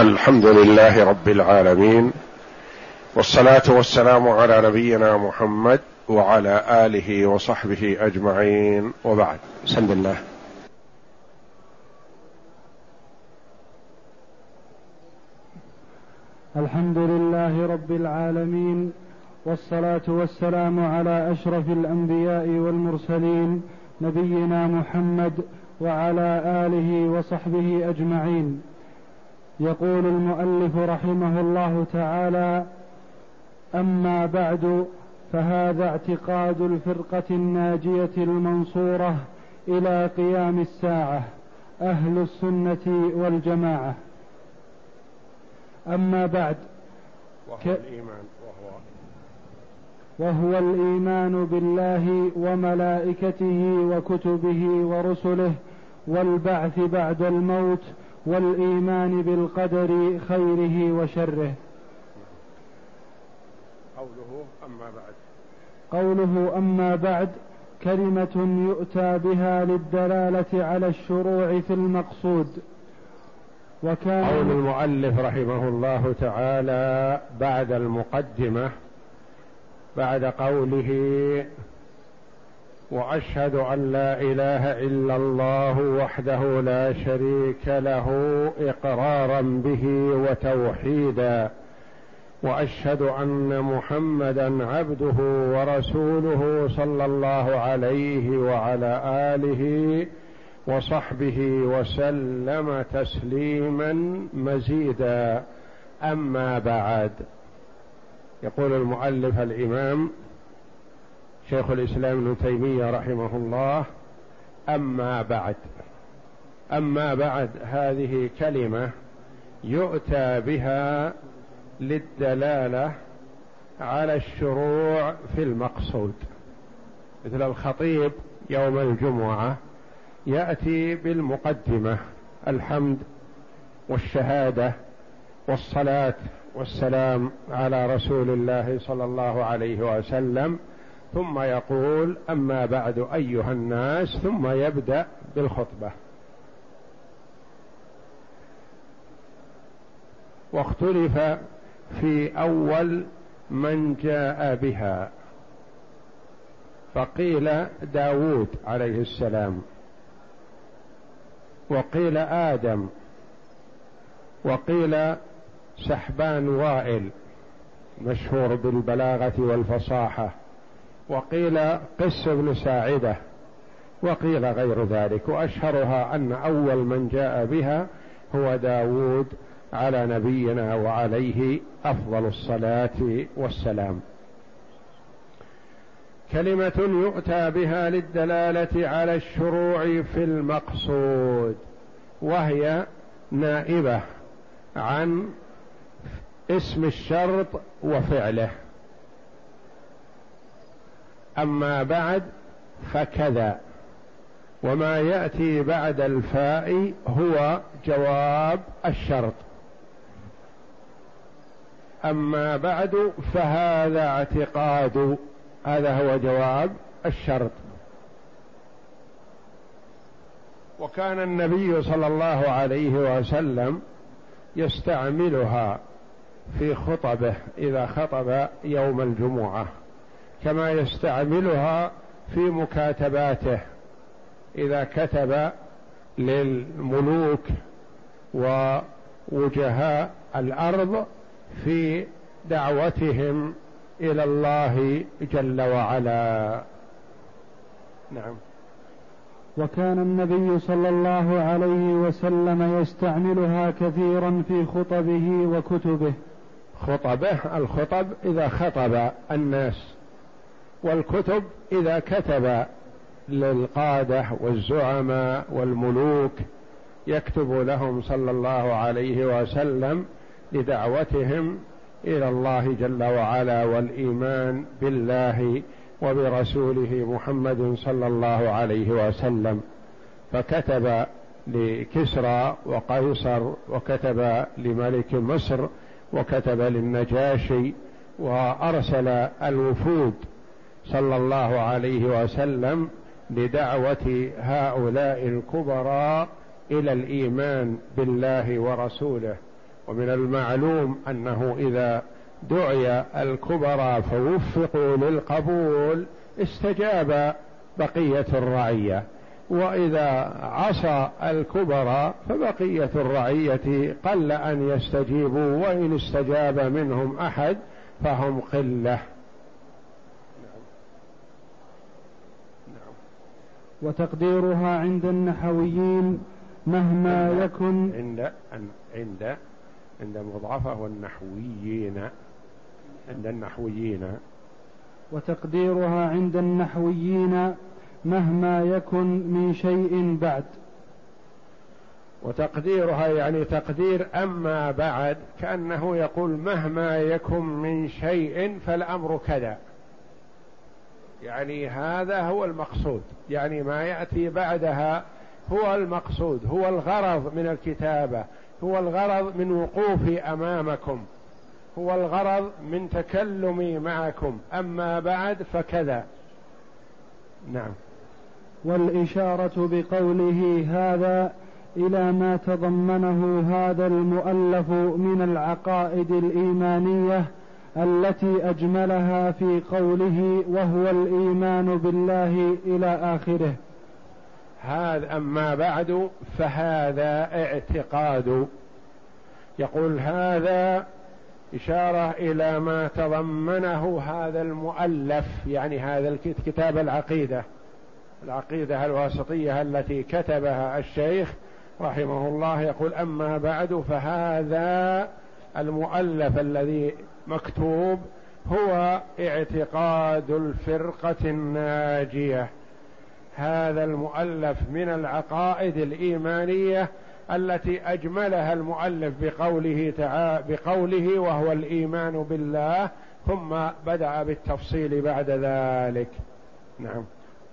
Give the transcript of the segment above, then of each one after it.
الحمد لله رب العالمين والصلاة والسلام على نبينا محمد وعلى آله وصحبه أجمعين وبعد. بسم الله. الحمد لله رب العالمين والصلاة والسلام على أشرف الأنبياء والمرسلين نبينا محمد وعلى آله وصحبه أجمعين. يقول المؤلف رحمه الله تعالى أما بعد فهذا اعتقاد الفرقة الناجية المنصورة إلى قيام الساعة أهل السنة والجماعة. أما بعد وهو ك... الإيمان وهو وهو الإيمان بالله وملائكته وكتبه ورسله والبعث بعد الموت والإيمان بالقدر خيره وشره. قوله أما بعد. قوله أما بعد كلمة يؤتى بها للدلالة على الشروع في المقصود. وكان قول المؤلف رحمه الله تعالى بعد المقدمة بعد قوله وأشهد أن لا إله إلا الله وحده لا شريك له إقرارا به وتوحيدا. وأشهد أن محمدا عبده ورسوله صلى الله عليه وعلى آله وصحبه وسلم تسليما مزيدا. أما بعد يقول المؤلف الإمام شيخ الإسلام ابن تيمية رحمه الله. أما بعد أما بعد هذه كلمة يؤتى بها للدلالة على الشروع في المقصود. مثل الخطيب يوم الجمعة يأتي بالمقدمة الحمد والشهادة والصلاة والسلام على رسول الله صلى الله عليه وسلم. ثم يقول أما بعد أيها الناس ثم يبدأ بالخطبة. واختلف في أول من جاء بها. فقيل داود عليه السلام وقيل آدم وقيل سحبان وائل مشهور بالبلاغة والفصاحة. وقيل قس بن ساعدة وقيل غير ذلك وأشهرها أن أول من جاء بها هو داود على نبينا وعليه أفضل الصلاة والسلام. كلمة يؤتى بها للدلالة على الشروع في المقصود وهي نائبة عن اسم الشرط وفعله. أما بعد فكذا. وما يأتي بعد الفاء هو جواب الشرط. أما بعد فهذا اعتقاد هذا هو جواب الشرط. وكان النبي صلى الله عليه وسلم يستعملها في خطبه إذا خطب يوم الجمعة. كما يستعملها في مكاتباته. إذا كتب للملوك ووجهاء الأرض في دعوتهم إلى الله جل وعلا. نعم. وكان النبي صلى الله عليه وسلم يستعملها كثيرا في خطبه وكتبه. خطبه الخطب إذا خطب الناس. والكتب إذا كتب للقادة والزعماء والملوك يكتب لهم صلى الله عليه وسلم لدعوتهم إلى الله جل وعلا والإيمان بالله وبرسوله محمد صلى الله عليه وسلم. فكتب لكسرى وقيصر وكتب لملك مصر وكتب للنجاشي وأرسل الوفود صلى الله عليه وسلم لدعوه هؤلاء الكبراء إلى الإيمان بالله ورسوله. ومن المعلوم أنه إذا دعي الكبراء فوفقوا للقبول استجاب بقية الرعية. وإذا عصى الكبراء فبقية الرعية قل أن يستجيبوا وإن استجاب منهم أحد فهم قلة. وتقديرها عند النحويين مهما يكن. عند عند عند مضعفة والنحويين. عند النحويين. وتقديرها عند النحويين مهما يكن من شيء بعد. وتقديرها يعني تقدير أما بعد كأنه يقول مهما يكن من شيء فالأمر كذا. يعني هذا هو المقصود. يعني ما يأتي بعدها هو المقصود هو الغرض من الكتابة هو الغرض من وقوفي أمامكم هو الغرض من تكلمي معكم. أما بعد فكذا. نعم. والإشارة بقوله هذا إلى ما تضمنه هذا المؤلف من العقائد الإيمانية التي أجملها في قوله وهو الإيمان بالله إلى آخره. هذا أما بعد فهذا اعتقاد. يقول هذا إشارة إلى ما تضمنه هذا المؤلف يعني هذا الكتاب العقيدة. العقيدة الواسطية التي كتبها الشيخ رحمه الله يقول أما بعد فهذا المؤلف الذي مكتوب هو اعتقاد الفرقة الناجية. هذا المؤلف من العقائد الإيمانية التي أجملها المؤلف بقوله تعالى بقوله وهو الإيمان بالله ثم بدأ بالتفصيل بعد ذلك. نعم.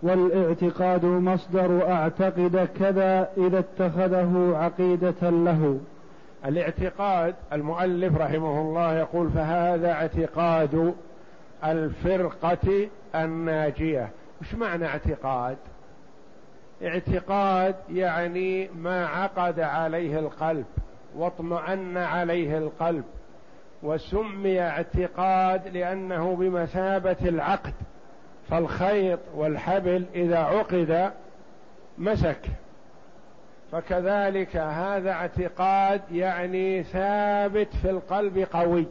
والإعتقاد مصدر أعتقد كذا إذا اتخذه عقيدة له. الاعتقاد المؤلف رحمه الله يقول فهذا اعتقاد الفرقة الناجية. وش معنى اعتقاد؟ اعتقاد يعني ما عقد عليه القلب واطمأن عليه القلب وسمي اعتقاد لأنه بمثابة العقد فالخيط والحبل إذا عقد مسك. فكذلك هذا اعتقاد يعني ثابت في القلب قوي.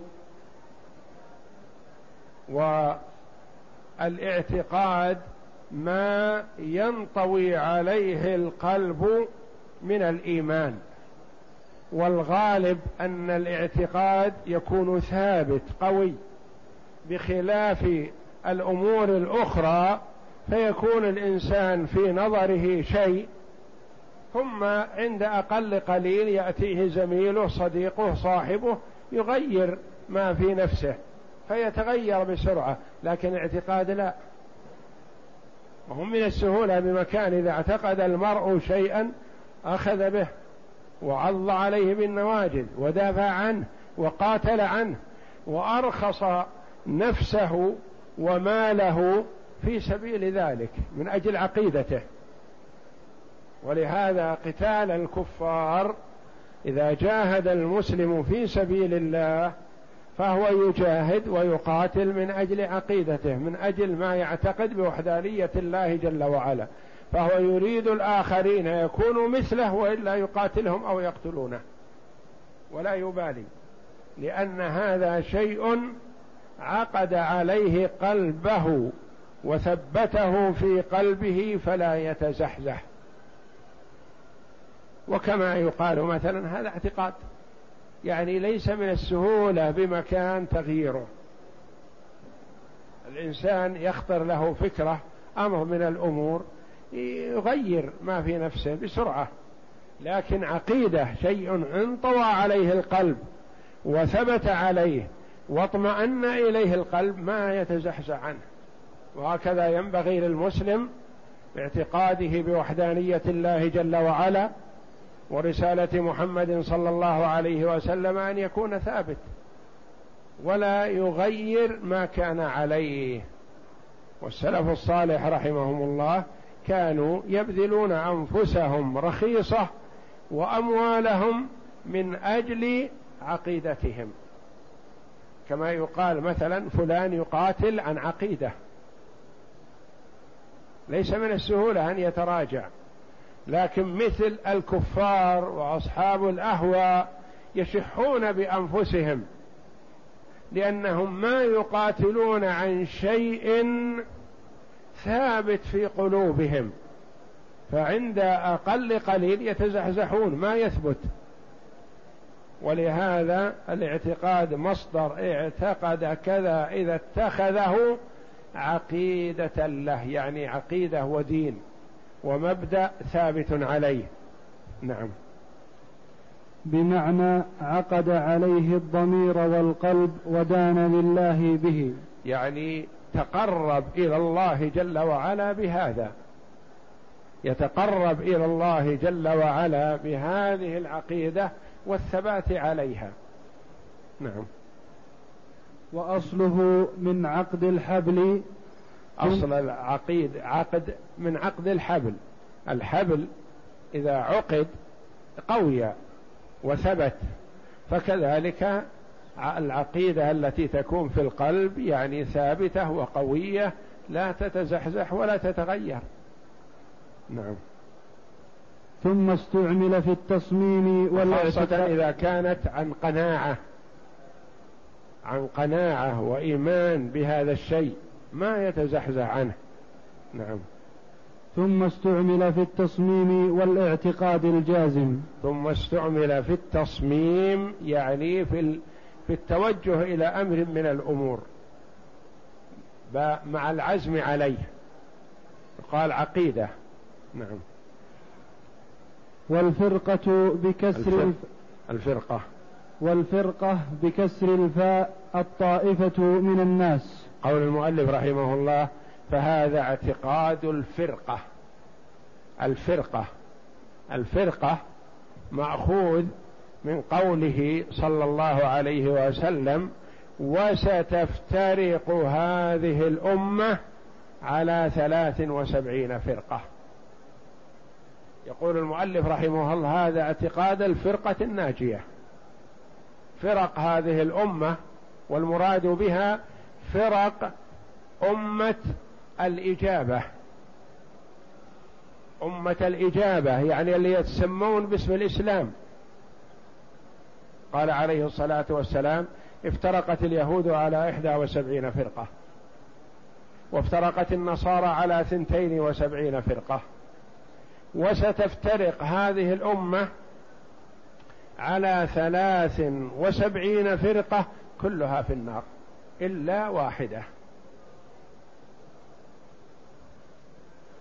والاعتقاد ما ينطوي عليه القلب من الإيمان. والغالب أن الاعتقاد يكون ثابت قوي. بخلاف الأمور الأخرى فيكون الإنسان في نظره شيء ثم عند أقل قليل يأتيه زميله صديقه صاحبه يغير ما في نفسه فيتغير بسرعة لكن الاعتقاد لا. وهو من السهولة بمكان إذا اعتقد المرء شيئا أخذ به وعض عليه بالنواجذ ودافع عنه وقاتل عنه وأرخص نفسه وماله في سبيل ذلك من أجل عقيدته. ولهذا قتال الكفار إذا جاهد المسلم في سبيل الله فهو يجاهد ويقاتل من أجل عقيدته من أجل ما يعتقد بوحدانية الله جل وعلا. فهو يريد الآخرين يكونوا مثله والا يقاتلهم أو يقتلونه. ولا يبالي لأن هذا شيء عقد عليه قلبه وثبته في قلبه فلا يتزحزح. وكما يقال مثلا هذا اعتقاد. يعني ليس من السهولة بمكان تغييره. الإنسان يخطر له فكرة أمر من الأمور يغير ما في نفسه بسرعة. لكن عقيدة شيء انطوى عليه القلب وثبت عليه واطمأن إليه القلب ما يتزحزح عنه. وهكذا ينبغي للمسلم باعتقاده بوحدانية الله جل وعلا ورسالة محمد صلى الله عليه وسلم أن يكون ثابت ولا يغير ما كان عليه. والسلف الصالح رحمهم الله كانوا يبذلون أنفسهم رخيصة وأموالهم من أجل عقيدتهم. كما يقال مثلا فلان يقاتل عن عقيدة. ليس من السهولة أن يتراجع. لكن مثل الكفار وأصحاب الاهواء يشحون بأنفسهم لأنهم ما يقاتلون عن شيء ثابت في قلوبهم فعند أقل قليل يتزحزحون ما يثبت. ولهذا الاعتقاد مصدر اعتقد كذا إذا اتخذه عقيدة له يعني عقيدة ودين ومبدأ ثابت عليه. نعم. بمعنى عقد عليه الضمير والقلب ودان لله به. يعني تقرب إلى الله جل وعلا بهذا. يتقرب إلى الله جل وعلا بهذه العقيدة والثبات عليها. نعم. وأصله من عقد الحبل. أصل العقيد عقد من عقد الحبل. الحبل إذا عقد قوي وثبت فكذلك العقيدة التي تكون في القلب يعني ثابتة وقوية لا تتزحزح ولا تتغير. نعم. ثم استعمل في التصميم خاصة إذا كانت عن قناعة عن قناعة وإيمان بهذا الشيء ما يتزحزح عنه. نعم. ثم استعمل في التصميم والاعتقاد الجازم. ثم استعمل في التصميم يعني في في التوجه إلى أمر من الأمور مع العزم عليه. قال عقيدة. نعم. والفرقة بكسر الفرقة. والفرقة بكسر الفاء الطائفة من الناس. قول المؤلف رحمه الله فهذا اعتقاد الفرقة. الفرقة. الفرقة مأخوذ من قوله صلى الله عليه وسلم وستفترق هذه الأمة على ثلاث وسبعين فرقة. يقول المؤلف رحمه الله هذا اعتقاد الفرقة الناجية. فرق هذه الأمة والمراد بها فرق أمة الإجابة. أمة الإجابة يعني اللي يتسمون باسم الإسلام. قال عليه الصلاة والسلام افترقت اليهود على إحدى وسبعين فرقة وافترقت النصارى على ثنتين وسبعين فرقة. وستفترق هذه الأمة على ثلاث وسبعين فرقة كلها في النار إلا واحدة.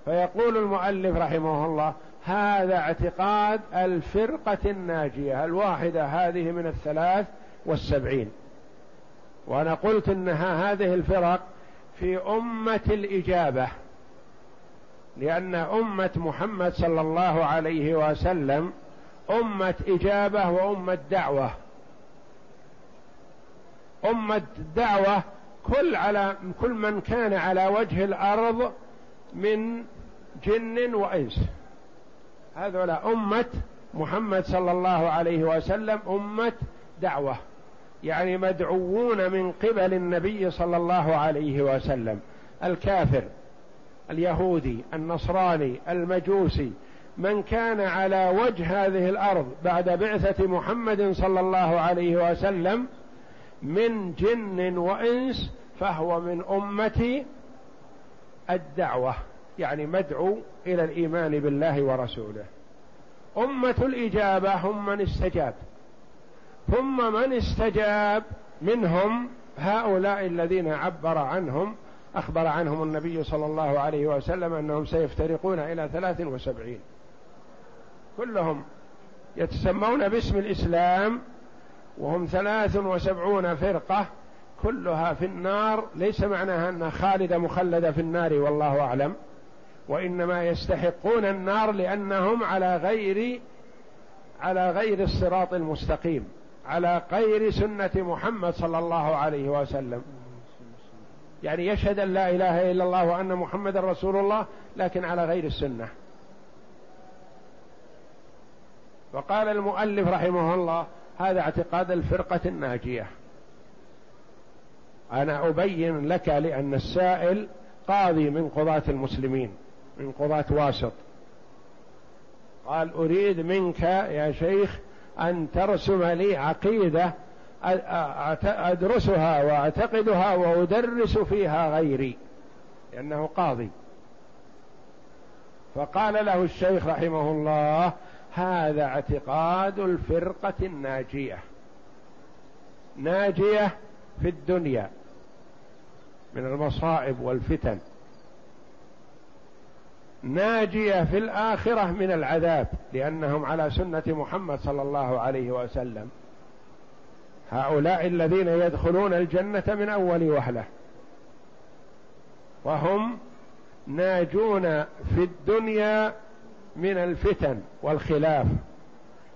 فيقول المؤلف رحمه الله هذا اعتقاد الفرقة الناجية الواحدة هذه من الثلاث والسبعين. وأنا قلت إنها هذه الفرق في أمة الإجابة لأن أمة محمد صلى الله عليه وسلم أمة إجابة وأمة دعوة. أمة دعوة كل على كل من كان على وجه الأرض من جن وإنس. هذول أمة محمد صلى الله عليه وسلم أمة دعوة. يعني مدعوون من قبل النبي صلى الله عليه وسلم. الكافر اليهودي النصراني المجوسي. من كان على وجه هذه الأرض بعد بعثة محمد صلى الله عليه وسلم من جن وإنس فهو من أمة الدعوة. يعني مدعو إلى الإيمان بالله ورسوله. أمة الإجابة هم من استجاب. ثم من استجاب منهم هؤلاء الذين عبر عنهم أخبر عنهم النبي صلى الله عليه وسلم أنهم سيفترقون إلى ثلاث وسبعين. كلهم يتسمون باسم الإسلام وهم ثلاث وسبعون فرقة كلها في النار. ليس معناها أنها خالدة مخلدة في النار والله أعلم. وإنما يستحقون النار لأنهم على غير على غير الصراط المستقيم على غير سنة محمد صلى الله عليه وسلم. يعني يشهد أن لا إله إلا الله وأن محمد رسول الله لكن على غير السنة. وقال المؤلف رحمه الله هذا اعتقاد الفرقة الناجية. أنا أبين لك لأن السائل قاضي من قضاة المسلمين. من قضاة واسط. قال أريد منك يا شيخ أن ترسم لي عقيدة أدرسها وأعتقدها وأدرس فيها غيري لأنه قاضي. فقال له الشيخ رحمه الله هذا اعتقاد الفرقة الناجية. ناجية في الدنيا من المصائب والفتن. ناجية في الآخرة من العذاب لأنهم على سنة محمد صلى الله عليه وسلم. هؤلاء الذين يدخلون الجنة من أول وهلة. وهم ناجون في الدنيا من الفتن والخلاف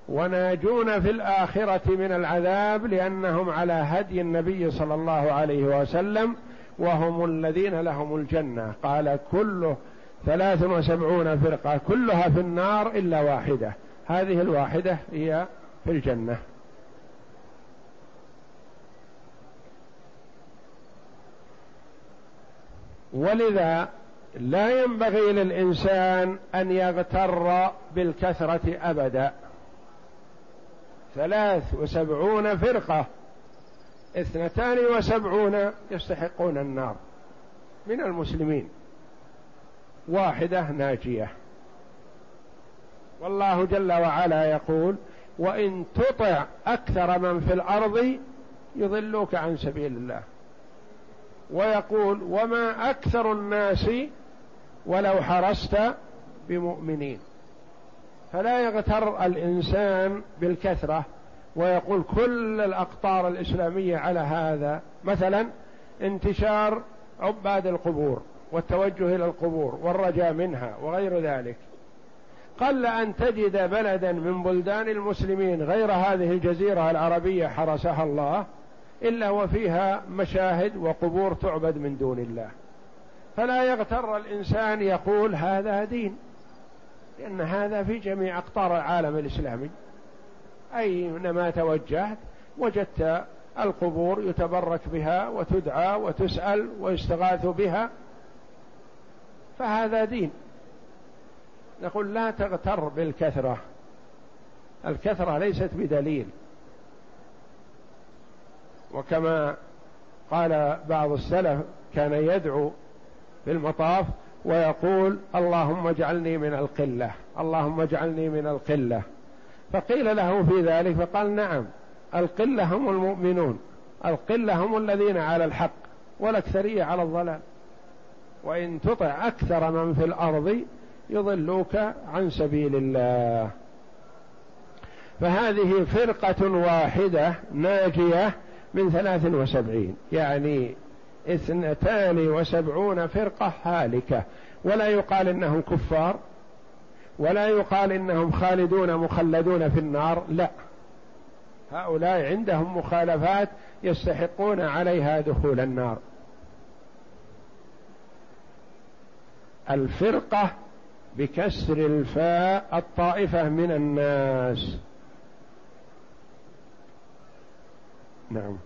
وناجون في الآخرة من العذاب لأنهم على هدي النبي صلى الله عليه وسلم وهم الذين لهم الجنة. قال كله ثلاث وسبعون فرقة كلها في النار إلا واحدة. هذه الواحدة هي في الجنة. ولذا لا ينبغي للإنسان أن يغتر بالكثرة أبدا. ثلاث وسبعون فرقة اثنتان وسبعون يستحقون النار. من المسلمين. واحدة ناجية. والله جل وعلا يقول وإن تطع أكثر من في الأرض يضلوك عن سبيل الله ويقول وما أكثر الناس ولو حرصت بمؤمنين فلا يغتر الإنسان بالكثرة. ويقول كل الأقطار الإسلامية على هذا مثلا انتشار عباد القبور. والتوجه إلى القبور والرجاء منها وغير ذلك. قل أن تجد بلدا من بلدان المسلمين غير هذه الجزيرة العربية حرسها الله إلا وفيها مشاهد وقبور تعبد من دون الله. فلا يغتر الإنسان يقول هذا دين لأن هذا في جميع أقطار العالم الإسلامي. أينما توجهت وجدت القبور يتبرك بها وتدعى وتسأل ويستغاث بها فهذا دين. نقول لا تغتر بالكثرة. الكثرة ليست بدليل. وكما قال بعض السلف كان يدعو في المطاف ويقول اللهم اجعلني من القلة اللهم اجعلني من القلة. فقيل له في ذلك فقال نعم القلة هم المؤمنون القلة هم الذين على الحق والأكثرية على الضلال. وإن تطع أكثر من في الأرض يضلوك عن سبيل الله. فهذه فرقة واحدة ناجية من ثلاث وسبعين يعني اثنتان وسبعون فرقة هالكة. ولا يقال إنهم كفار ولا يقال إنهم خالدون مخلدون في النار لا. هؤلاء عندهم مخالفات يستحقون عليها دخول النار. الفرقة بكسر الفاء الطائفة من الناس. نعم.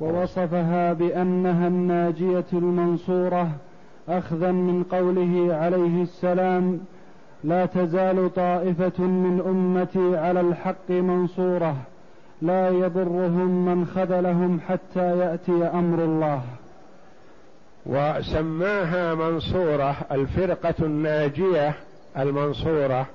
ووصفها بأنها الناجية المنصورة أخذا من قوله عليه السلام لا تزال طائفة من أمتي على الحق منصورة لا يضرهم من خذلهم حتى يأتي أمر الله. وسماها منصورة الفرقة الناجية المنصورة.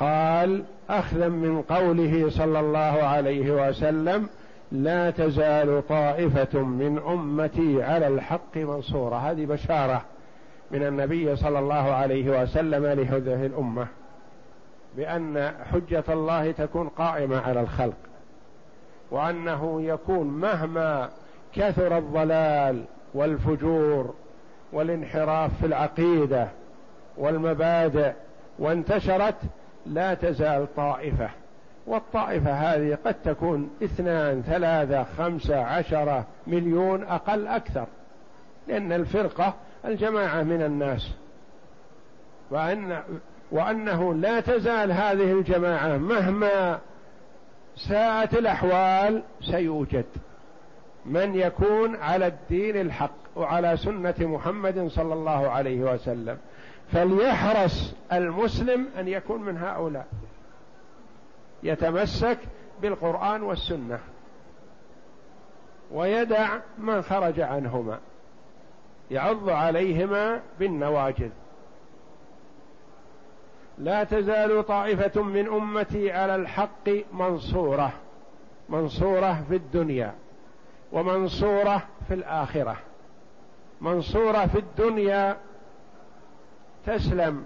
قال اخذا من قوله صلى الله عليه وسلم لا تزال طائفة من أمتي على الحق منصورة. هذه بشارة من النبي صلى الله عليه وسلم لهذه الأمة بأن حجة الله تكون قائمة على الخلق وأنه يكون مهما كثر الضلال والفجور والانحراف في العقيدة والمبادئ وانتشرت لا تزال طائفة. والطائفة هذه قد تكون اثنان ثلاثة خمسة عشرة مليون أقل أكثر. لأن الفرقة الجماعة من الناس. وأن وأنه لا تزال هذه الجماعة مهما ساءت الأحوال سيوجد. من يكون على الدين الحق وعلى سنة محمد صلى الله عليه وسلم. فليحرص المسلم أن يكون من هؤلاء. يتمسك بالقرآن والسنة. ويدع من خرج عنهما. يعض عليهما بالنواجذ. لا تزال طائفة من أمتي على الحق منصورة. منصورة في الدنيا. ومنصورة في الآخرة. منصورة في الدنيا تسلم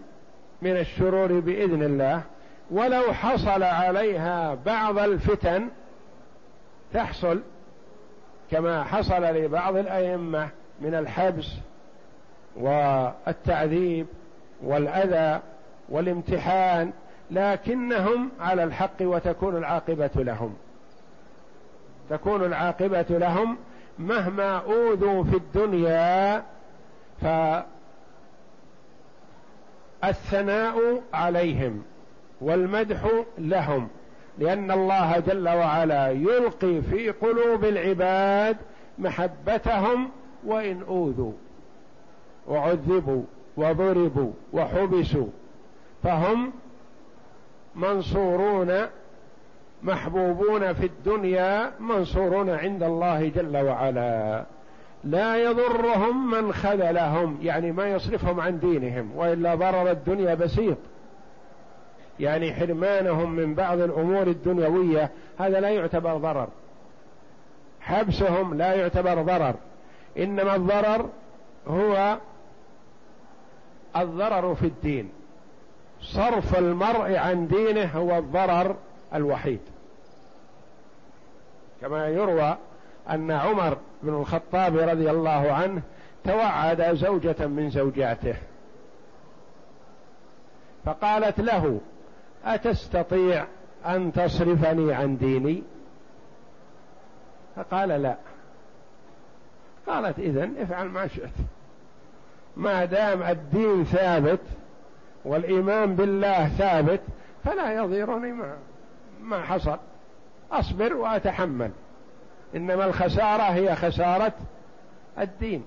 من الشرور بإذن الله. ولو حصل عليها بعض الفتن تحصل كما حصل لبعض الأئمة من الحبس والتعذيب والأذى والامتحان لكنهم على الحق وتكون العاقبة لهم. تكون العاقبة لهم مهما أوذوا في الدنيا فالثناء عليهم والمدح لهم لأن الله جل وعلا يلقي في قلوب العباد محبتهم وإن أوذوا وعذبوا وضربوا وحبسوا فهم منصورون محبوبون في الدنيا منصورون عند الله جل وعلا. لا يضرهم من خذلهم يعني ما يصرفهم عن دينهم وإلا ضرر الدنيا بسيط. يعني حرمانهم من بعض الأمور الدنيوية هذا لا يعتبر ضرر. حبسهم لا يعتبر ضرر. إنما الضرر هو الضرر في الدين. صرف المرء عن دينه هو الضرر الوحيد. كما يروى أن عمر بن الخطاب رضي الله عنه توعد زوجة من زوجاته. فقالت له أتستطيع أن تصرفني عن ديني؟ فقال لا. قالت إذن افعل ما شئت. ما دام الدين ثابت والإيمان بالله ثابت فلا يضيرني ما ما حصل. أصبر وأتحمل. إنما الخسارة هي خسارة الدين.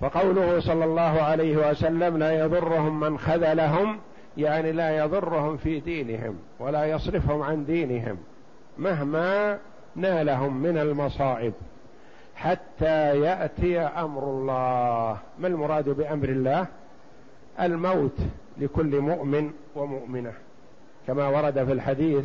فقوله صلى الله عليه وسلم لا يضرهم من خذلهم يعني لا يضرهم في دينهم ولا يصرفهم عن دينهم مهما نالهم من المصائب. حتى يأتي أمر الله. ما المراد بأمر الله؟ الموت لكل مؤمن ومؤمنة. كما ورد في الحديث.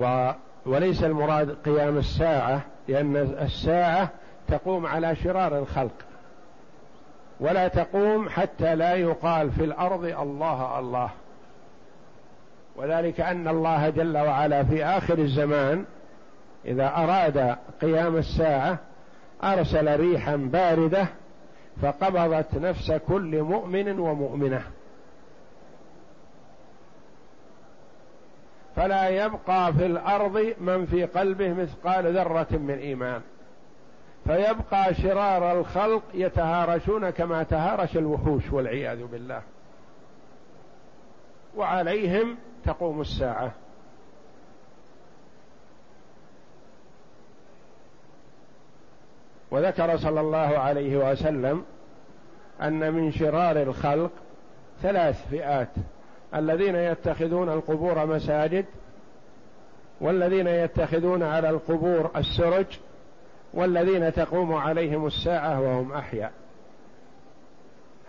و وليس المراد قيام الساعة لأن الساعة تقوم على شرار الخلق. ولا تقوم حتى لا يقال في الأرض الله الله. وذلك أن الله جل وعلا في آخر الزمان إذا أراد قيام الساعة أرسل ريحا باردة فقبضت نفس كل مؤمن ومؤمنة. فلا يبقى في الأرض من في قلبه مثقال ذرة من إيمان. فيبقى شرار الخلق يتهارشون كما تهارش الوحوش والعياذ بالله. وعليهم تقوم الساعة. وذكر صلى الله عليه وسلم أن من شرار الخلق ثلاث فئات. الذين يتخذون القبور مساجد والذين يتخذون على القبور السرج والذين تقوم عليهم الساعة وهم أحياء.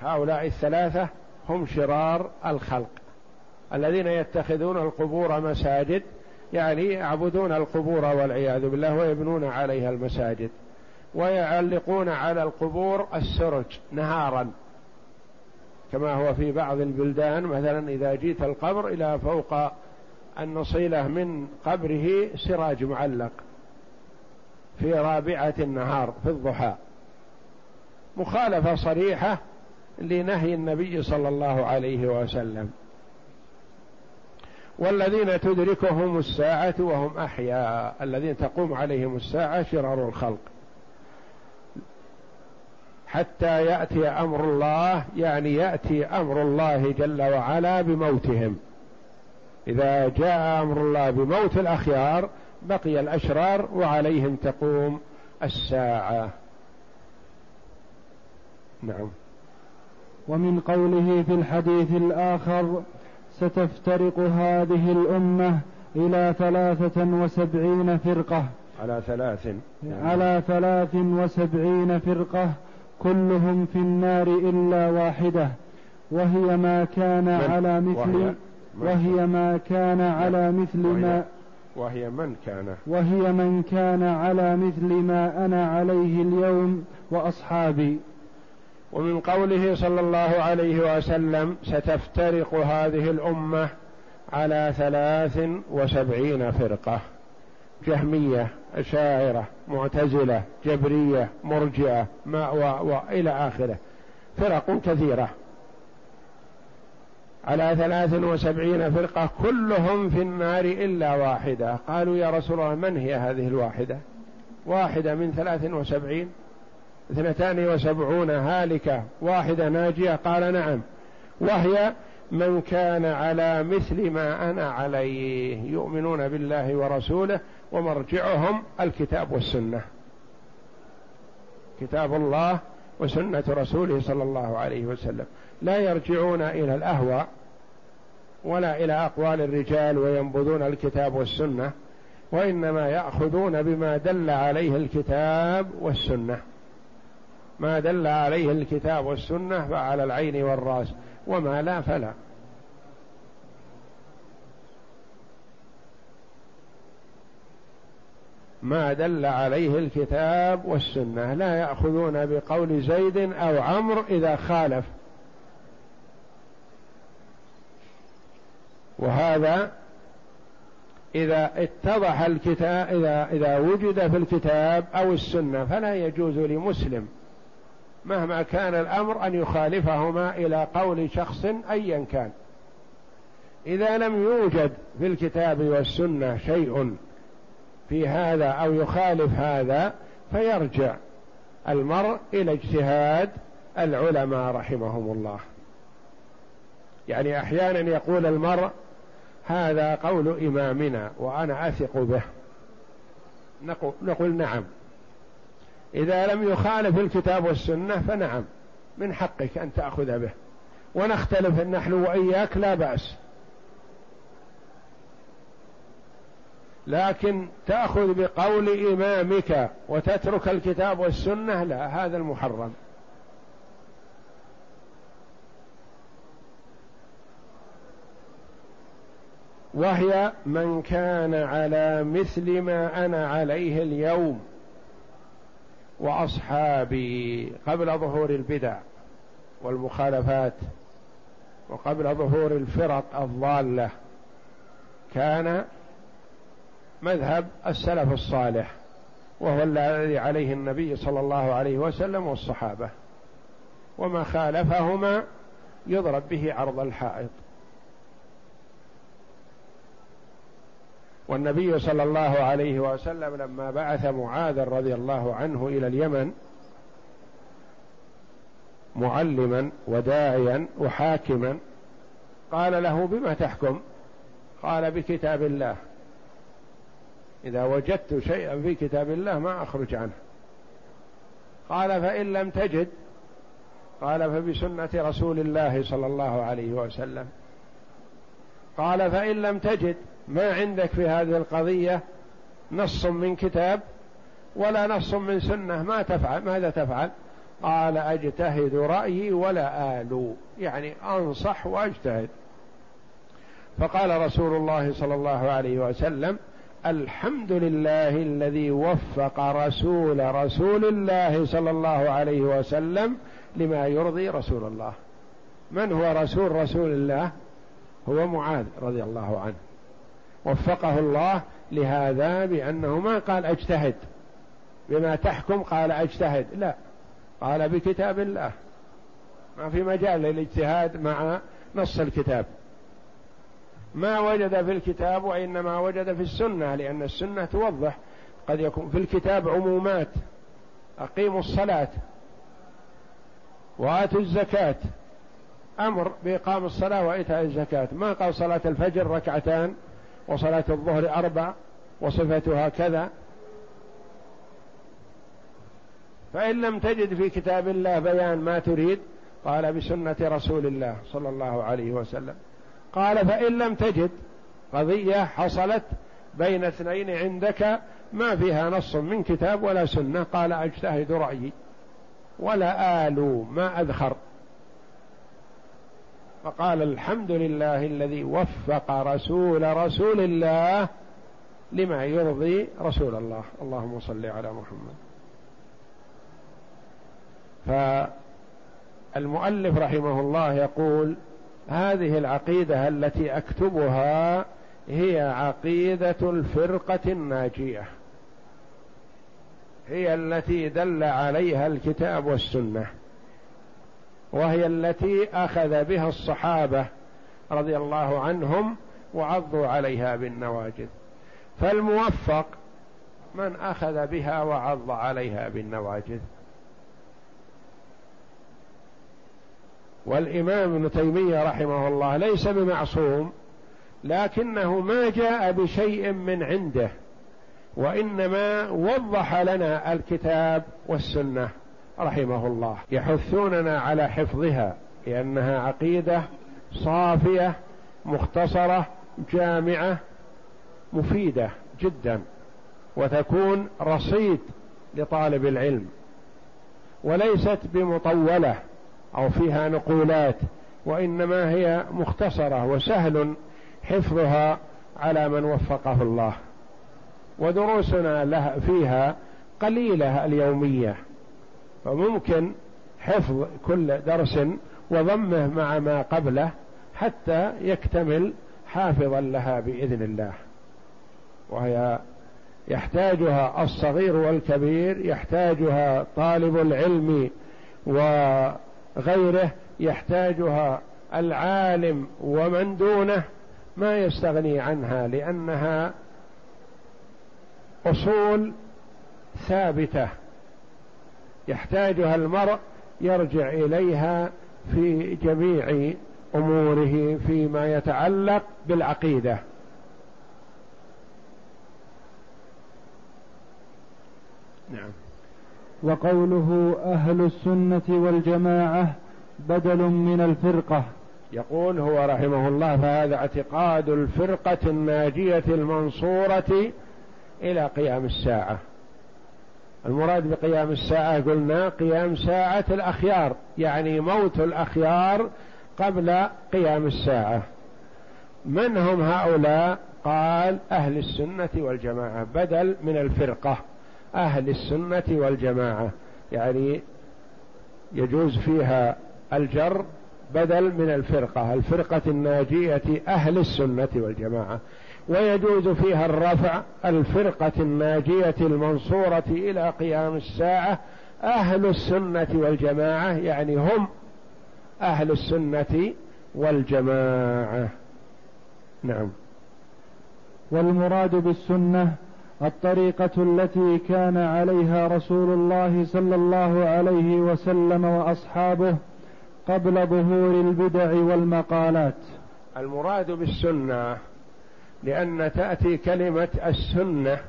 هؤلاء الثلاثة هم شرار الخلق. الذين يتخذون القبور مساجد يعني يعبدون القبور والعياذ بالله ويبنون عليها المساجد ويعلقون على القبور السرج نهارا. كما هو في بعض البلدان مثلا إذا جيت القبر إلى فوق النصيلة من قبره سراج معلق في رابعة النهار في الضحى. مخالفة صريحة لنهي النبي صلى الله عليه وسلم. والذين تدركهم الساعة وهم أحياء الذين تقوم عليهم الساعة شرار الخلق. حتى يأتي أمر الله يعني يأتي أمر الله جل وعلا بموتهم. إذا جاء أمر الله بموت الأخيار بقي الأشرار وعليهم تقوم الساعة. نعم. ومن قوله في الحديث الآخر ستفترق هذه الأمة إلى ثلاثة وسبعين فرقة. على ثلاث. على ثلاث وسبعين فرقة. كلهم في النار إلا واحدة وهي ما كان على مثل وهي, وهي ما كان على مثل ما وهي من كان؟ وهي من كان على مثل ما أنا عليه اليوم وأصحابي. ومن قوله صلى الله عليه وسلم ستفترق هذه الأمة على ثلاث وسبعين فرقة. جهمية أشاعرة معتزلة جبرية مرجئة مأوى وإلى آخره. فرق كثيرة. على ثلاث وسبعين فرقة كلهم في النار إلا واحدة. قالوا يا رسول الله من هي هذه الواحدة؟ واحدة من ثلاث وسبعين. اثنتان وسبعون هالكة. واحدة ناجية؟ قال نعم. وهي من كان على مثل ما أنا عليه. يؤمنون بالله ورسوله ومرجعهم الكتاب والسنة. كتاب الله وسنة رسوله صلى الله عليه وسلم. لا يرجعون إلى الأهواء ولا إلى أقوال الرجال وينبذون الكتاب والسنة وإنما يأخذون بما دل عليه الكتاب والسنة. ما دل عليه الكتاب والسنة فعلى العين والرأس وما لا فلا. ما دل عليه الكتاب والسنة. لا يأخذون بقول زيد أو عمرو إذا خالف. وهذا إذا اتضح الكتاب إذا إذا وجد في الكتاب أو السنة فلا يجوز لمسلم مهما كان الأمر أن يخالفهما إلى قول شخص أيا كان. إذا لم يوجد في الكتاب والسنة شيء في هذا أو يخالف هذا فيرجع المرء إلى اجتهاد العلماء رحمهم الله. يعني أحيانا يقول المرء هذا قول إمامنا وأنا أثق به. نقول, نعم. إذا لم يخالف الكتاب والسنة فنعم من حقك أن تأخذ به. ونختلف نحن وإياك لا بأس. لكن تأخذ بقول إمامك وتترك الكتاب والسنة لا هذا المحرم. وهي من كان على مثل ما أنا عليه اليوم وأصحابي قبل ظهور البدع والمخالفات وقبل ظهور الفرق الضالة كان مذهب السلف الصالح وهو الذي عليه النبي صلى الله عليه وسلم والصحابة. وما خالفهما يضرب به عرض الحائط. والنبي صلى الله عليه وسلم لما بعث معاذ رضي الله عنه إلى اليمن معلما وداعيا وحاكما قال له بما تحكم؟ قال بكتاب الله. إذا وجدت شيئا في كتاب الله ما أخرج عنه. قال فإن لم تجد قال فبسنة رسول الله صلى الله عليه وسلم. قال فإن لم تجد ما عندك في هذه القضية نص من كتاب ولا نص من سنة ما تفعل ماذا تفعل؟ قال أجتهد رأيي ولا آلو يعني أنصح وأجتهد. فقال رسول الله صلى الله عليه وسلم الحمد لله الذي وفق رسول رسول الله صلى الله عليه وسلم لما يرضي رسول الله. من هو رسول رسول الله؟ هو معاذ رضي الله عنه. وفقه الله لهذا بأنه ما قال أجتهد. بما تحكم قال أجتهد. لا قال بكتاب الله. ما في مجال للاجتهاد مع نص الكتاب. ما وجد في الكتاب وإنما وجد في السنة لأن السنة توضح قد يكون في الكتاب عمومات. أقيموا الصلاة وآتوا الزكاة. أمر بإقام الصلاة وإيتاء الزكاة. ما قال صلاة الفجر ركعتان وصلاة الظهر أربع وصفتها كذا. فإن لم تجد في كتاب الله بيان ما تريد قال بسنة رسول الله صلى الله عليه وسلم. قال فإن لم تجد قضية حصلت بين اثنين عندك ما فيها نص من كتاب ولا سنة. قال أجتهد رأيي ولا آلو ما أذخر. فقال الحمد لله الذي وفق رسول رسول الله لما يرضي رسول الله. اللهم صل على محمد. فالمؤلف رحمه الله يقول هذه العقيدة التي أكتبها هي عقيدة الفرقة الناجية. هي التي دل عليها الكتاب والسنة. وهي التي أخذ بها الصحابة رضي الله عنهم وعضوا عليها بالنواجذ. فالموفق من أخذ بها وعض عليها بالنواجذ. والإمام ابن تيمية رحمه الله ليس بمعصوم لكنه ما جاء بشيء من عنده وإنما وضح لنا الكتاب والسنة رحمه الله. يحثوننا على حفظها لأنها عقيدة صافية مختصرة جامعة مفيدة جدا وتكون رصيد لطالب العلم وليست بمطولة. أو فيها نقولات وإنما هي مختصرة وسهل حفظها على من وفقه الله. ودروسنا لها فيها قليلة اليومية فممكن حفظ كل درس وضمه مع ما قبله حتى يكتمل حافظا لها بإذن الله. وهي يحتاجها الصغير والكبير يحتاجها طالب العلم وغيره يحتاجها العالم ومن دونه ما يستغني عنها لأنها أصول ثابتة. يحتاجها المرء يرجع إليها في جميع أموره فيما يتعلق بالعقيدة. نعم. وقوله أهل السنة والجماعة بدل من الفرقة. يقول هو رحمه الله فهذا اعتقاد الفرقة الناجية المنصورة إلى قيام الساعة. المراد بقيام الساعة قلنا قيام ساعة الأخيار يعني موت الأخيار قبل قيام الساعة. من هم هؤلاء؟ قال أهل السنة والجماعة بدل من الفرقة. أهل السنة والجماعة. يعني يجوز فيها الجر بدل من الفرقة الفرقة الناجية أهل السنة والجماعة. ويجوز فيها الرفع الفرقة الناجية المنصورة إلى قيام الساعة أهل السنة والجماعة يعني هم أهل السنة والجماعة. نعم. والمراد بالسنة الطريقة التي كان عليها رسول الله صلى الله عليه وسلم وأصحابه قبل ظهور البدع والمقالات. المراد بالسنة لأن تأتي كلمة السنة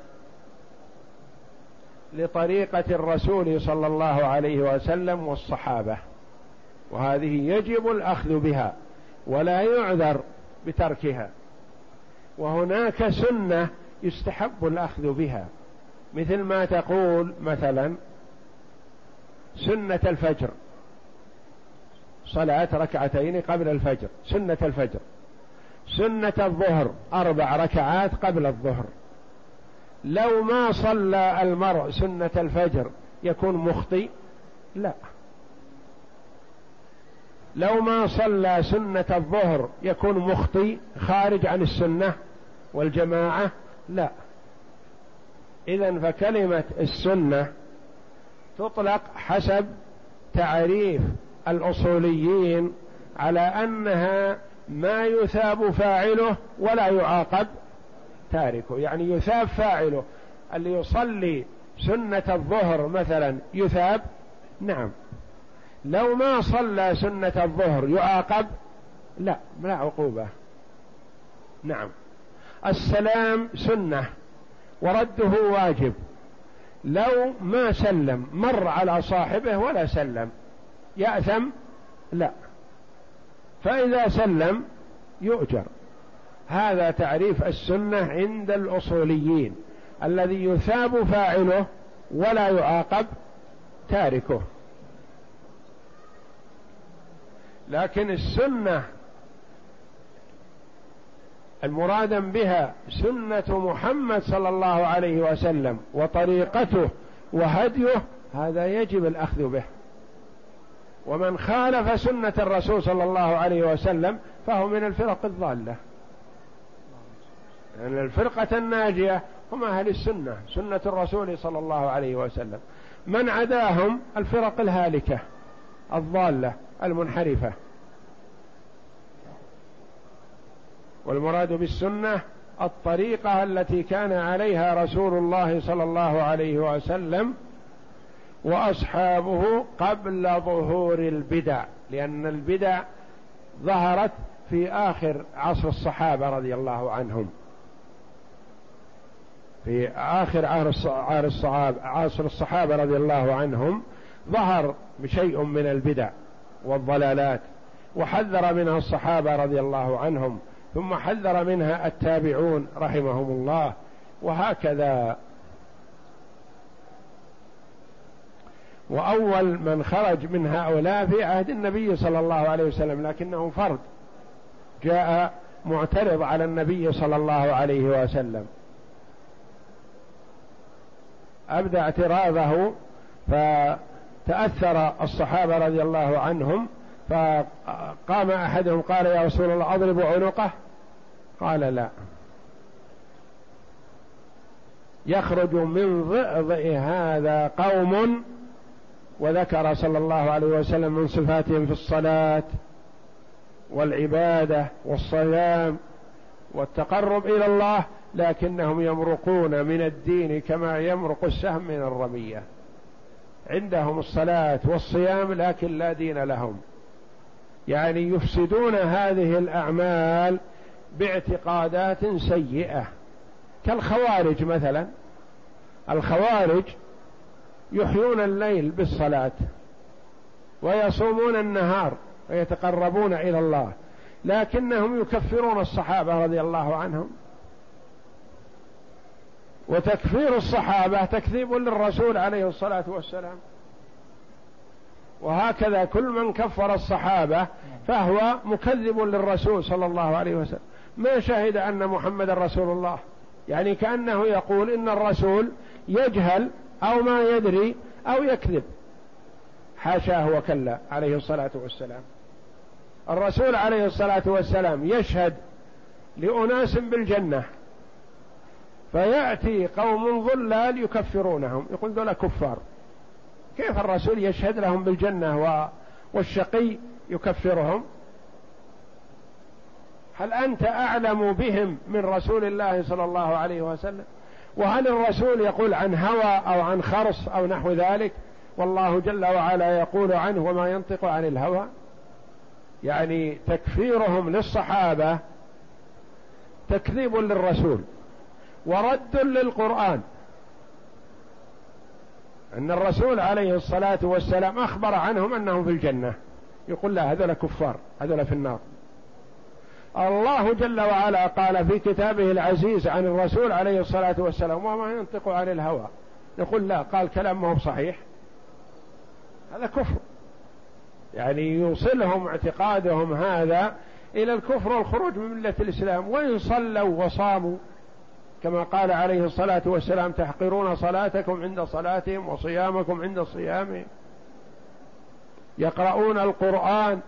لطريقة الرسول صلى الله عليه وسلم والصحابة وهذه يجب الأخذ بها ولا يعذر بتركها. وهناك سنة يستحب الأخذ بها. مثل ما تقول مثلا سنة الفجر. صلاة ركعتين قبل الفجر. سنة الفجر. سنة الظهر. أربع ركعات قبل الظهر. لو ما صلى المرء سنة الفجر يكون مخطي لا. لو ما صلى سنة الظهر يكون مخطي خارج عن السنة والجماعة؟ لا. إذا فكلمة السنة تطلق حسب تعريف الأصوليين على أنها ما يثاب فاعله ولا يعاقب تاركه. يعني يثاب فاعله. اللي يصلي سنة الظهر مثلا يثاب؟ نعم. لو ما صلى سنة الظهر يعاقب؟ لا لا عقوبة. نعم. السلام سنة ورده واجب. لو ما سلم مر على صاحبه ولا سلم. يأثم؟ لا. فإذا سلم يؤجر. هذا تعريف السنة عند الأصوليين. الذي يثاب فاعله ولا يعاقب تاركه. لكن السنة المرادا بها سنة محمد صلى الله عليه وسلم وطريقته وهديه هذا يجب الأخذ به. ومن خالف سنة الرسول صلى الله عليه وسلم فهو من الفرق الضالة. يعني الفرقة الناجية هم أهل السنة سنة الرسول صلى الله عليه وسلم. من عداهم الفرق الهالكة الضالة المنحرفة. والمراد بالسنة الطريقة التي كان عليها رسول الله صلى الله عليه وسلم وأصحابه قبل ظهور البدع لأن البدع ظهرت في آخر عصر الصحابة رضي الله عنهم. في آخر عصر الصحابة رضي الله عنهم ظهر بشيء من البدع والضلالات وحذر منها الصحابة رضي الله عنهم. ثم حذر منها التابعون رحمهم الله وهكذا. وأول من خرج من هؤلاء في عهد النبي صلى الله عليه وسلم لكنه فرد. جاء معترض على النبي صلى الله عليه وسلم. أبدى اعتراضه فتأثر الصحابة رضي الله عنهم فقام أحدهم قال يا رسول الله أضرب عنقه؟ قال لا. يخرج من ضئضئ هذا قوم وذكر صلى الله عليه وسلم من صفاتهم في الصلاة والعبادة والصيام والتقرب إلى الله لكنهم يمرقون من الدين كما يمرق السهم من الرمية. عندهم الصلاة والصيام لكن لا دين لهم. يعني يفسدون هذه الأعمال باعتقادات سيئة. كالخوارج مثلا. الخوارج يحيون الليل بالصلاة ويصومون النهار ويتقربون إلى الله لكنهم يكفرون الصحابة رضي الله عنهم. وتكفير الصحابة تكذيب للرسول عليه الصلاة والسلام. وهكذا كل من كفر الصحابة فهو مكذب للرسول صلى الله عليه وسلم. ما شهد أن محمد رسول الله. يعني كأنه يقول إن الرسول يجهل أو ما يدري أو يكذب. حاشاه وكلا عليه الصلاة والسلام. الرسول عليه الصلاة والسلام يشهد لأناس بالجنة. فيأتي قوم ظلال يكفرونهم. يقول ذولا كفار. كيف الرسول يشهد لهم بالجنة والشقي يكفرهم؟ هل أنت أعلم بهم من رسول الله صلى الله عليه وسلم؟ وهل الرسول يقول عن هوى أو عن خرص أو نحو ذلك؟ والله جل وعلا يقول عنه وما ينطق عن الهوى. يعني تكفيرهم للصحابة تكذيب للرسول ورد للقرآن. أن الرسول عليه الصلاة والسلام أخبر عنهم أنهم في الجنة. يقول لا هذول كفار هذول في النار. الله جل وعلا قال في كتابه العزيز عن الرسول عليه الصلاة والسلام وما ينطق عن الهوى. يقول لا قال كلام ما هو صحيح هذا كفر. يعني يوصلهم اعتقادهم هذا إلى الكفر والخروج من ملة الإسلام. وإن صلوا وصاموا كما قال عليه الصلاة والسلام تحقرون صلاتكم عند صلاتهم وصيامكم عند صيامهم. يقرؤون القرآن.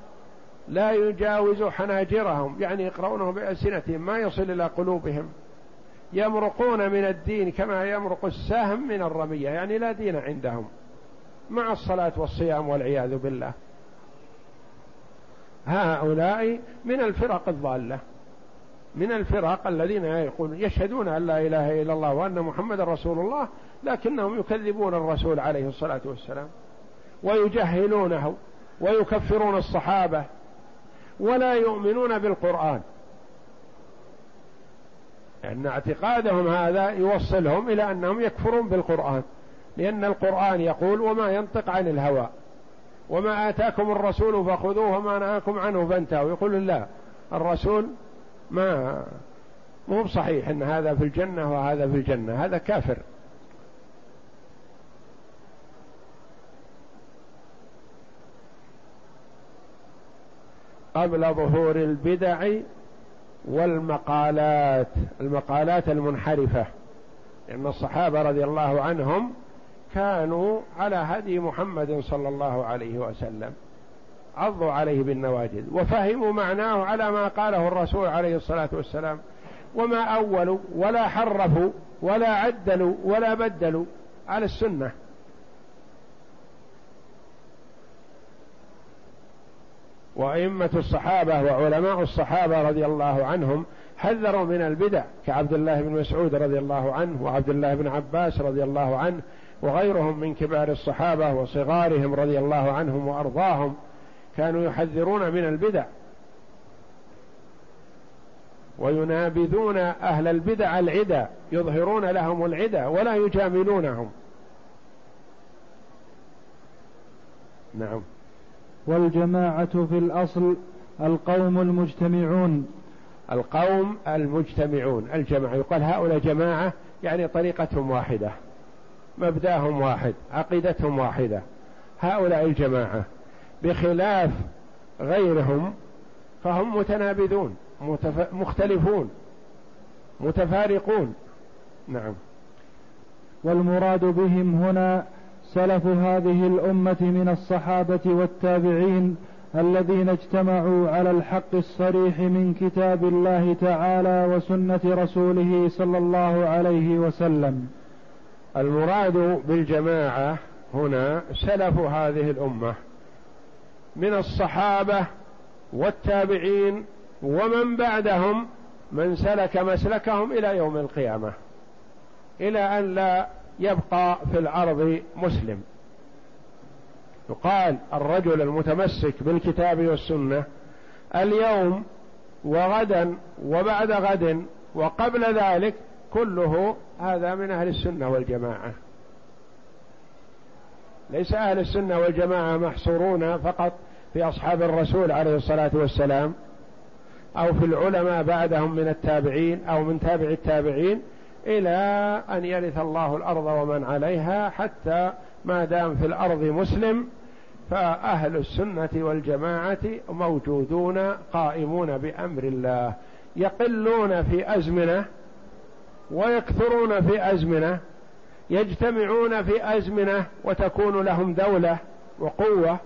لا يجاوز حناجرهم يعني يقرؤونه بألسنتهم ما يصل إلى قلوبهم. يمرقون من الدين كما يمرق السهم من الرمية يعني لا دين عندهم. مع الصلاة والصيام والعياذ بالله. هؤلاء من الفرق الضالة. من الفرق الذين يقولون يشهدون أن لا إله إلا الله وأن محمد رسول الله لكنهم يكذبون الرسول عليه الصلاة والسلام. ويجهلونه ويكفرون الصحابة. ولا يؤمنون بالقرآن. لأن اعتقادهم هذا يوصلهم إلى أنهم يكفرون بالقرآن. لأن القرآن يقول وما ينطق عن الهوى. وما آتاكم الرسول فخذوه وما نهاكم عنه فانتهوا. يقول لا الرسول ما مو صحيح إن هذا في الجنة وهذا في الجنة. هذا كافر. قبل ظهور البدع والمقالات المقالات المنحرفة. لأن الصحابة رضي الله عنهم كانوا على هدي محمد صلى الله عليه وسلم عضوا عليه بالنواجذ وفهموا معناه على ما قاله الرسول عليه الصلاة والسلام. وما أولوا ولا حرفوا ولا عدلوا ولا بدلوا على السنة. وأئمة الصحابة وعلماء الصحابة رضي الله عنهم حذروا من البدع كعبد الله بن مسعود رضي الله عنه وعبد الله بن عباس رضي الله عنه وغيرهم من كبار الصحابة وصغارهم رضي الله عنهم وأرضاهم كانوا يحذرون من البدع. وينابذون أهل البدع العدا يظهرون لهم العدا ولا يجاملونهم. نعم. والجماعة في الأصل القوم المجتمعون. القوم المجتمعون الجماعة. يقال هؤلاء جماعة يعني طريقتهم واحدة مبدأهم واحد عقيدتهم واحدة. هؤلاء الجماعة بخلاف غيرهم فهم متنابذون متف... مختلفون متفارقون. نعم. والمراد بهم هنا سلف هذه الأمة من الصحابة والتابعين الذين اجتمعوا على الحق الصريح من كتاب الله تعالى وسنة رسوله صلى الله عليه وسلم. المراد بالجماعة هنا سلف هذه الأمة من الصحابة والتابعين ومن بعدهم من سلك مسلكهم إلى يوم القيامة إلى أن لا يبقى في الأرض مسلم. يقال الرجل المتمسك بالكتاب والسنة اليوم وغدا وبعد غد وقبل ذلك كله هذا من أهل السنة والجماعة. ليس أهل السنة والجماعة محصورون فقط في أصحاب الرسول عليه الصلاة والسلام أو في العلماء بعدهم من التابعين أو من تابع التابعين إلى أن يرث الله الأرض ومن عليها حتى ما دام في الأرض مسلم فأهل السنة والجماعة موجودون قائمون بأمر الله يقلون في أزمنة ويكثرون في أزمنة يجتمعون في أزمنة وتكون لهم دولة وقوة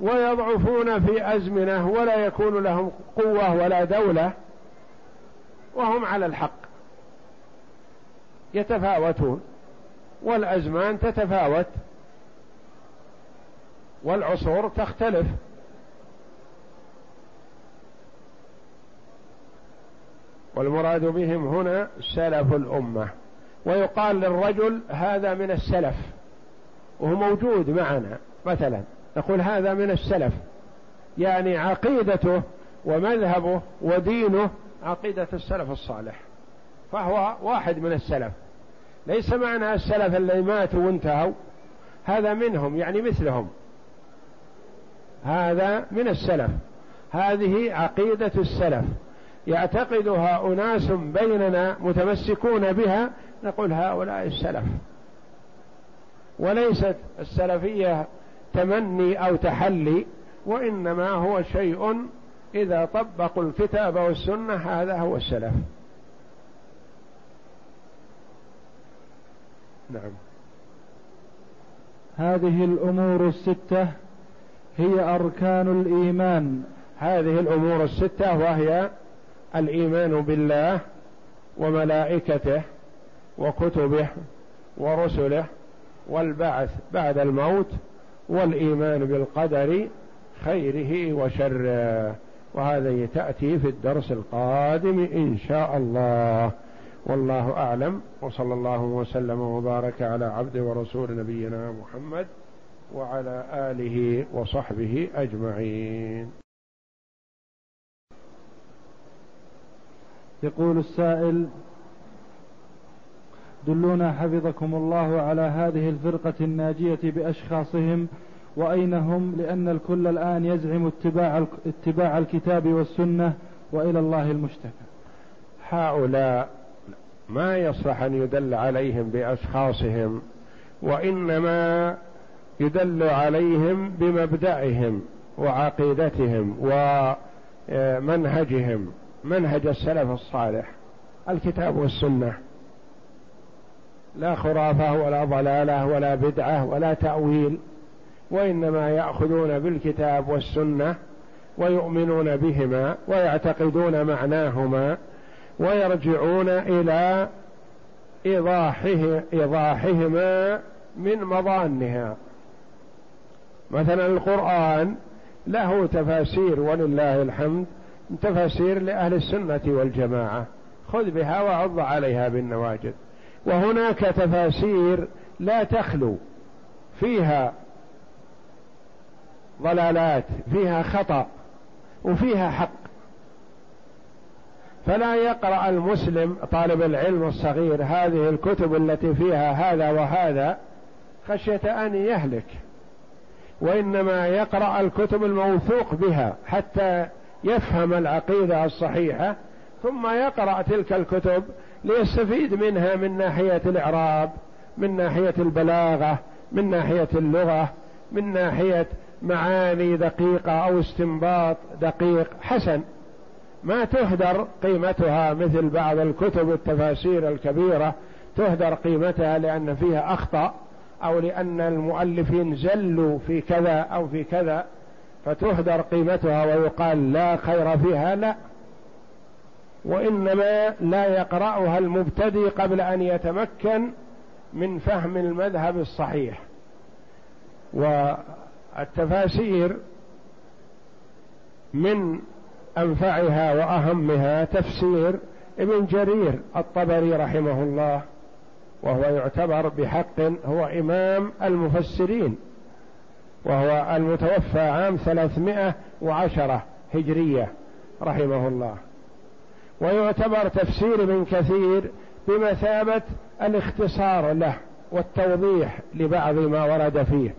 ويضعفون في أزمنة ولا يكون لهم قوة ولا دولة وهم على الحق. يتفاوتون والأزمان تتفاوت والعصور تختلف. والمراد بهم هنا سلف الأمة ويقال للرجل هذا من السلف وهو موجود معنا مثلا نقول هذا من السلف يعني عقيدته ومذهبه ودينه عقيدة السلف الصالح. فهو واحد من السلف. ليس معنى السلف اللي ماتوا وانتهوا هذا منهم يعني مثلهم. هذا من السلف. هذه عقيدة السلف. يعتقدها أناس بيننا متمسكون بها نقول هؤلاء السلف. وليست السلفية تمني أو تحلي وإنما هو شيء إذا طبقوا الكتاب والسنة هذا هو السلف. نعم. هذه الأمور الستة هي أركان الإيمان. هذه الأمور الستة وهي الإيمان بالله وملائكته وكتبه ورسله والبعث بعد الموت والإيمان بالقدر خيره وشره. وهذا تأتي في الدرس القادم إن شاء الله. والله أعلم وصلى الله وسلم وبارك على عبد ورسول نبينا محمد وعلى آله وصحبه أجمعين. يقول السائل دلونا حفظكم الله على هذه الفرقة الناجية بأشخاصهم وأين هم؟ لأن الكل الآن يزعم اتباع, اتباع الكتاب والسنة وإلى الله المشتكى. هؤلاء ما يصلح أن يدل عليهم بأشخاصهم وإنما يدل عليهم بمبدأهم وعقيدتهم ومنهجهم. منهج السلف الصالح الكتاب والسنة. لا خرافة ولا ضلالة ولا بدعة ولا تأويل وإنما يأخذون بالكتاب والسنة ويؤمنون بهما ويعتقدون معناهما. ويرجعون إلى ايضاحه إيضاحهما من مظانها. مثلا القرآن له تفاسير ولله الحمد تفاسير لأهل السنة والجماعة. خذ بها وعض عليها بالنواجذ. وهناك تفاسير لا تخلو. فيها ضلالات فيها خطأ وفيها حق. فلا يقرأ المسلم طالب العلم الصغير هذه الكتب التي فيها هذا وهذا خشية أن يهلك وإنما يقرأ الكتب الموثوق بها حتى يفهم العقيدة الصحيحة ثم يقرأ تلك الكتب ليستفيد منها من ناحية الإعراب من ناحية البلاغة من ناحية اللغة من ناحية معاني دقيقة أو استنباط دقيق حسن. ما تهدر قيمتها مثل بعض الكتب التفاسير الكبيرة. تهدر قيمتها لأن فيها أخطأ أو لأن المؤلفين زلوا في كذا أو في كذا. فتهدر قيمتها ويقال لا خير فيها لا. وإنما لا يقرأها المبتدئ قبل أن يتمكن من فهم المذهب الصحيح. والتفاسير من أنفعها وأهمها تفسير ابن جرير الطبري رحمه الله وهو يعتبر بحق هو إمام المفسرين وهو المتوفى عام ثلاثمائة وعشرة هجرية رحمه الله. ويعتبر تفسير ابن كثير بمثابة الاختصار له والتوضيح لبعض ما ورد فيه.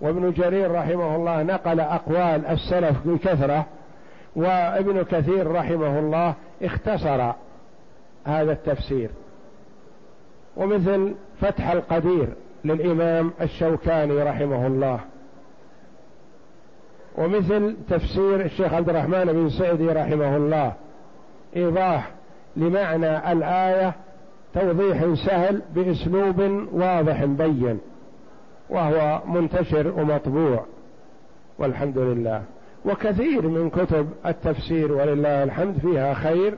وابن جرير رحمه الله نقل أقوال السلف بكثرة وابن كثير رحمه الله اختصر هذا التفسير. ومثل فتح القدير للإمام الشوكاني رحمه الله. ومثل تفسير الشيخ عبد الرحمن بن سعدي رحمه الله. إيضاح لمعنى الآية توضيح سهل بأسلوب واضح بين وهو منتشر ومطبوع والحمد لله. وكثير من كتب التفسير ولله الحمد فيها خير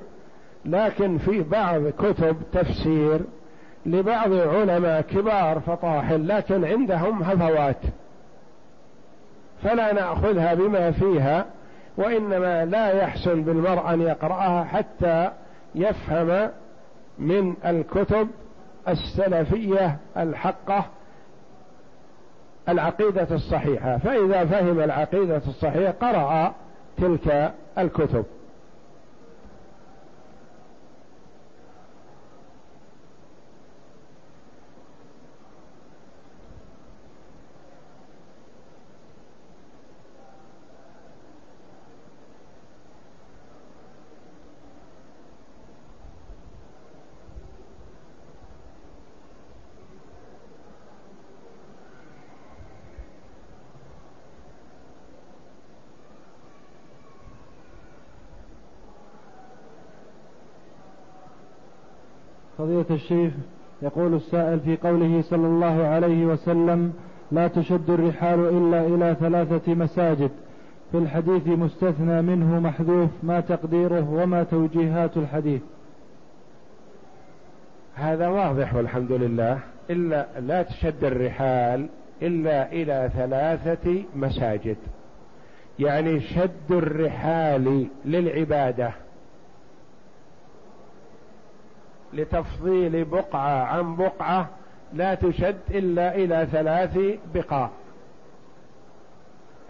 لكن في بعض كتب تفسير لبعض علماء كبار فطاحل لكن عندهم هفوات فلا نأخذها بما فيها وإنما لا يحسن بالمرء أن يقرأها حتى يفهم من الكتب السلفية الحقة العقيدة الصحيحة فإذا فهم العقيدة الصحيحة قرأ تلك الكتب. فضيلة الشيخ يقول السائل في قوله صلى الله عليه وسلم لا تشد الرحال إلا إلى ثلاثة مساجد. في الحديث مستثنى منه محذوف ما تقديره وما توجيهات الحديث. هذا واضح والحمد لله. إلا لا تشد الرحال إلا إلى ثلاثة مساجد. يعني شد الرحال للعبادة. لتفضيل بقعة عن بقعة لا تشد إلا إلى ثلاث بقاع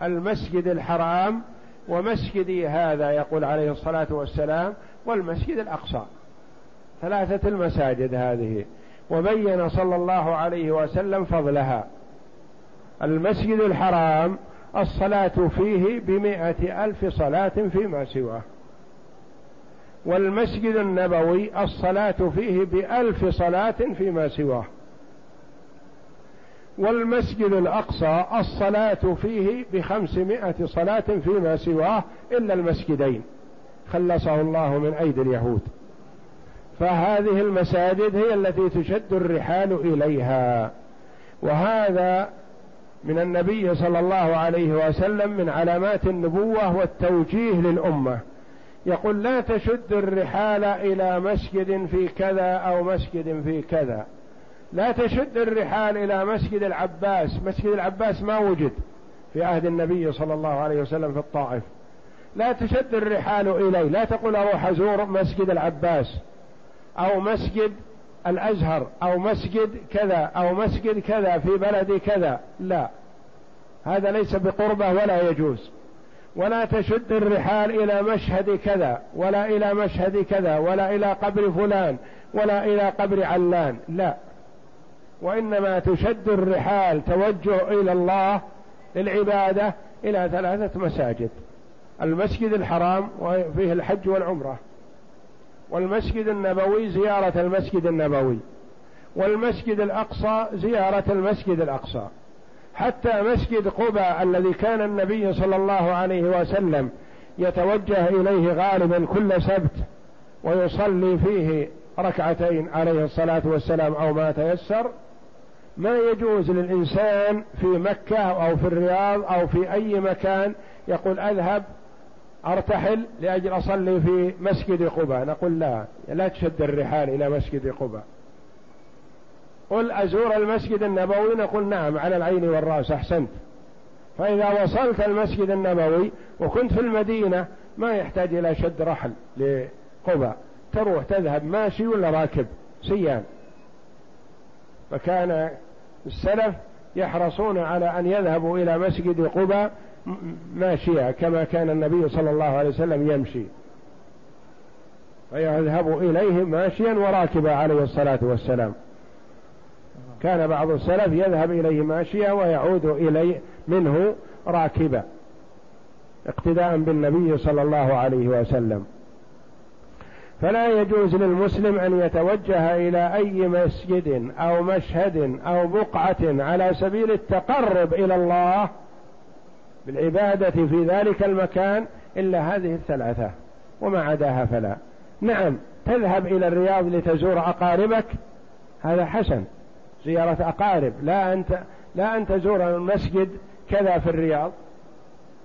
المسجد الحرام ومسجدي هذا يقول عليه الصلاة والسلام والمسجد الأقصى. ثلاثة المساجد هذه. وبين صلى الله عليه وسلم فضلها. المسجد الحرام الصلاة فيه بمائة ألف صلاة فيما سواه. والمسجد النبوي الصلاة فيه بألف صلاة فيما سواه. والمسجد الأقصى الصلاة فيه بخمسمائة صلاة فيما سواه إلا المسجدين خلصه الله من أيدي اليهود. فهذه المساجد هي التي تشد الرحال إليها. وهذا من النبي صلى الله عليه وسلم من علامات النبوة والتوجيه للأمة. يقول لا تشد الرحال إلى مسجد في كذا أو مسجد في كذا. لا تشد الرحال إلى مسجد العباس. مسجد العباس ما وجد في عهد النبي صلى الله عليه وسلم في الطائف. لا تشد الرحال إليه. لا تقول أروح أزور مسجد العباس أو مسجد الأزهر أو مسجد كذا أو مسجد كذا في بلد كذا. لا. هذا ليس بقربة ولا يجوز. ولا تشد الرحال إلى مشهد كذا ولا إلى مشهد كذا ولا إلى قبر فلان ولا إلى قبر علان لا. وإنما تشد الرحال توجه إلى الله للعبادة إلى ثلاثة مساجد. المسجد الحرام وفيه الحج والعمرة. والمسجد النبوي زيارة المسجد النبوي. والمسجد الأقصى زيارة المسجد الأقصى. حتى مسجد قباء الذي كان النبي صلى الله عليه وسلم يتوجه إليه غالبا كل سبت ويصلي فيه ركعتين عليه الصلاة والسلام أو ما تيسر. ما يجوز للإنسان في مكة أو في الرياض أو في أي مكان يقول أذهب أرتحل لأجل أصلي في مسجد قباء. نقول لا لا تشد الرحال إلى مسجد قباء. قل أزور المسجد النبوي؟ نقول نعم على العين والرأس أحسنت. فإذا وصلت المسجد النبوي وكنت في المدينة ما يحتاج إلى شد رحل لقباء تروح تذهب ماشي ولا راكب؟ سيان. فكان السلف يحرصون على أن يذهبوا إلى مسجد قباء ماشيا كما كان النبي صلى الله عليه وسلم يمشي. فيذهب إليه ماشيا وراكبا عليه الصلاة والسلام. كان بعض السلف يذهب إليه ماشيا ويعود إليه منه راكبا اقتداء بالنبي صلى الله عليه وسلم. فلا يجوز للمسلم أن يتوجه إلى أي مسجد أو مشهد أو بقعة على سبيل التقرب إلى الله بالعبادة في ذلك المكان إلا هذه الثلاثة وما عداها فلا. نعم تذهب إلى الرياض لتزور أقاربك هذا حسن. زيارة أقارب. لا انت لا أن تزور المسجد كذا في الرياض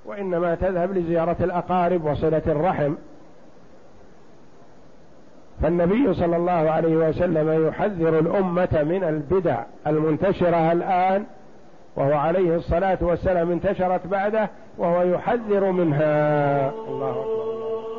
وإنما تذهب لزيارة الأقارب وصلة الرحم. فالنبي صلى الله عليه وسلم يحذر الأمة من البدع المنتشرة الآن وهو عليه الصلاة والسلام انتشرت بعده وهو يحذر منها. الله أكبر.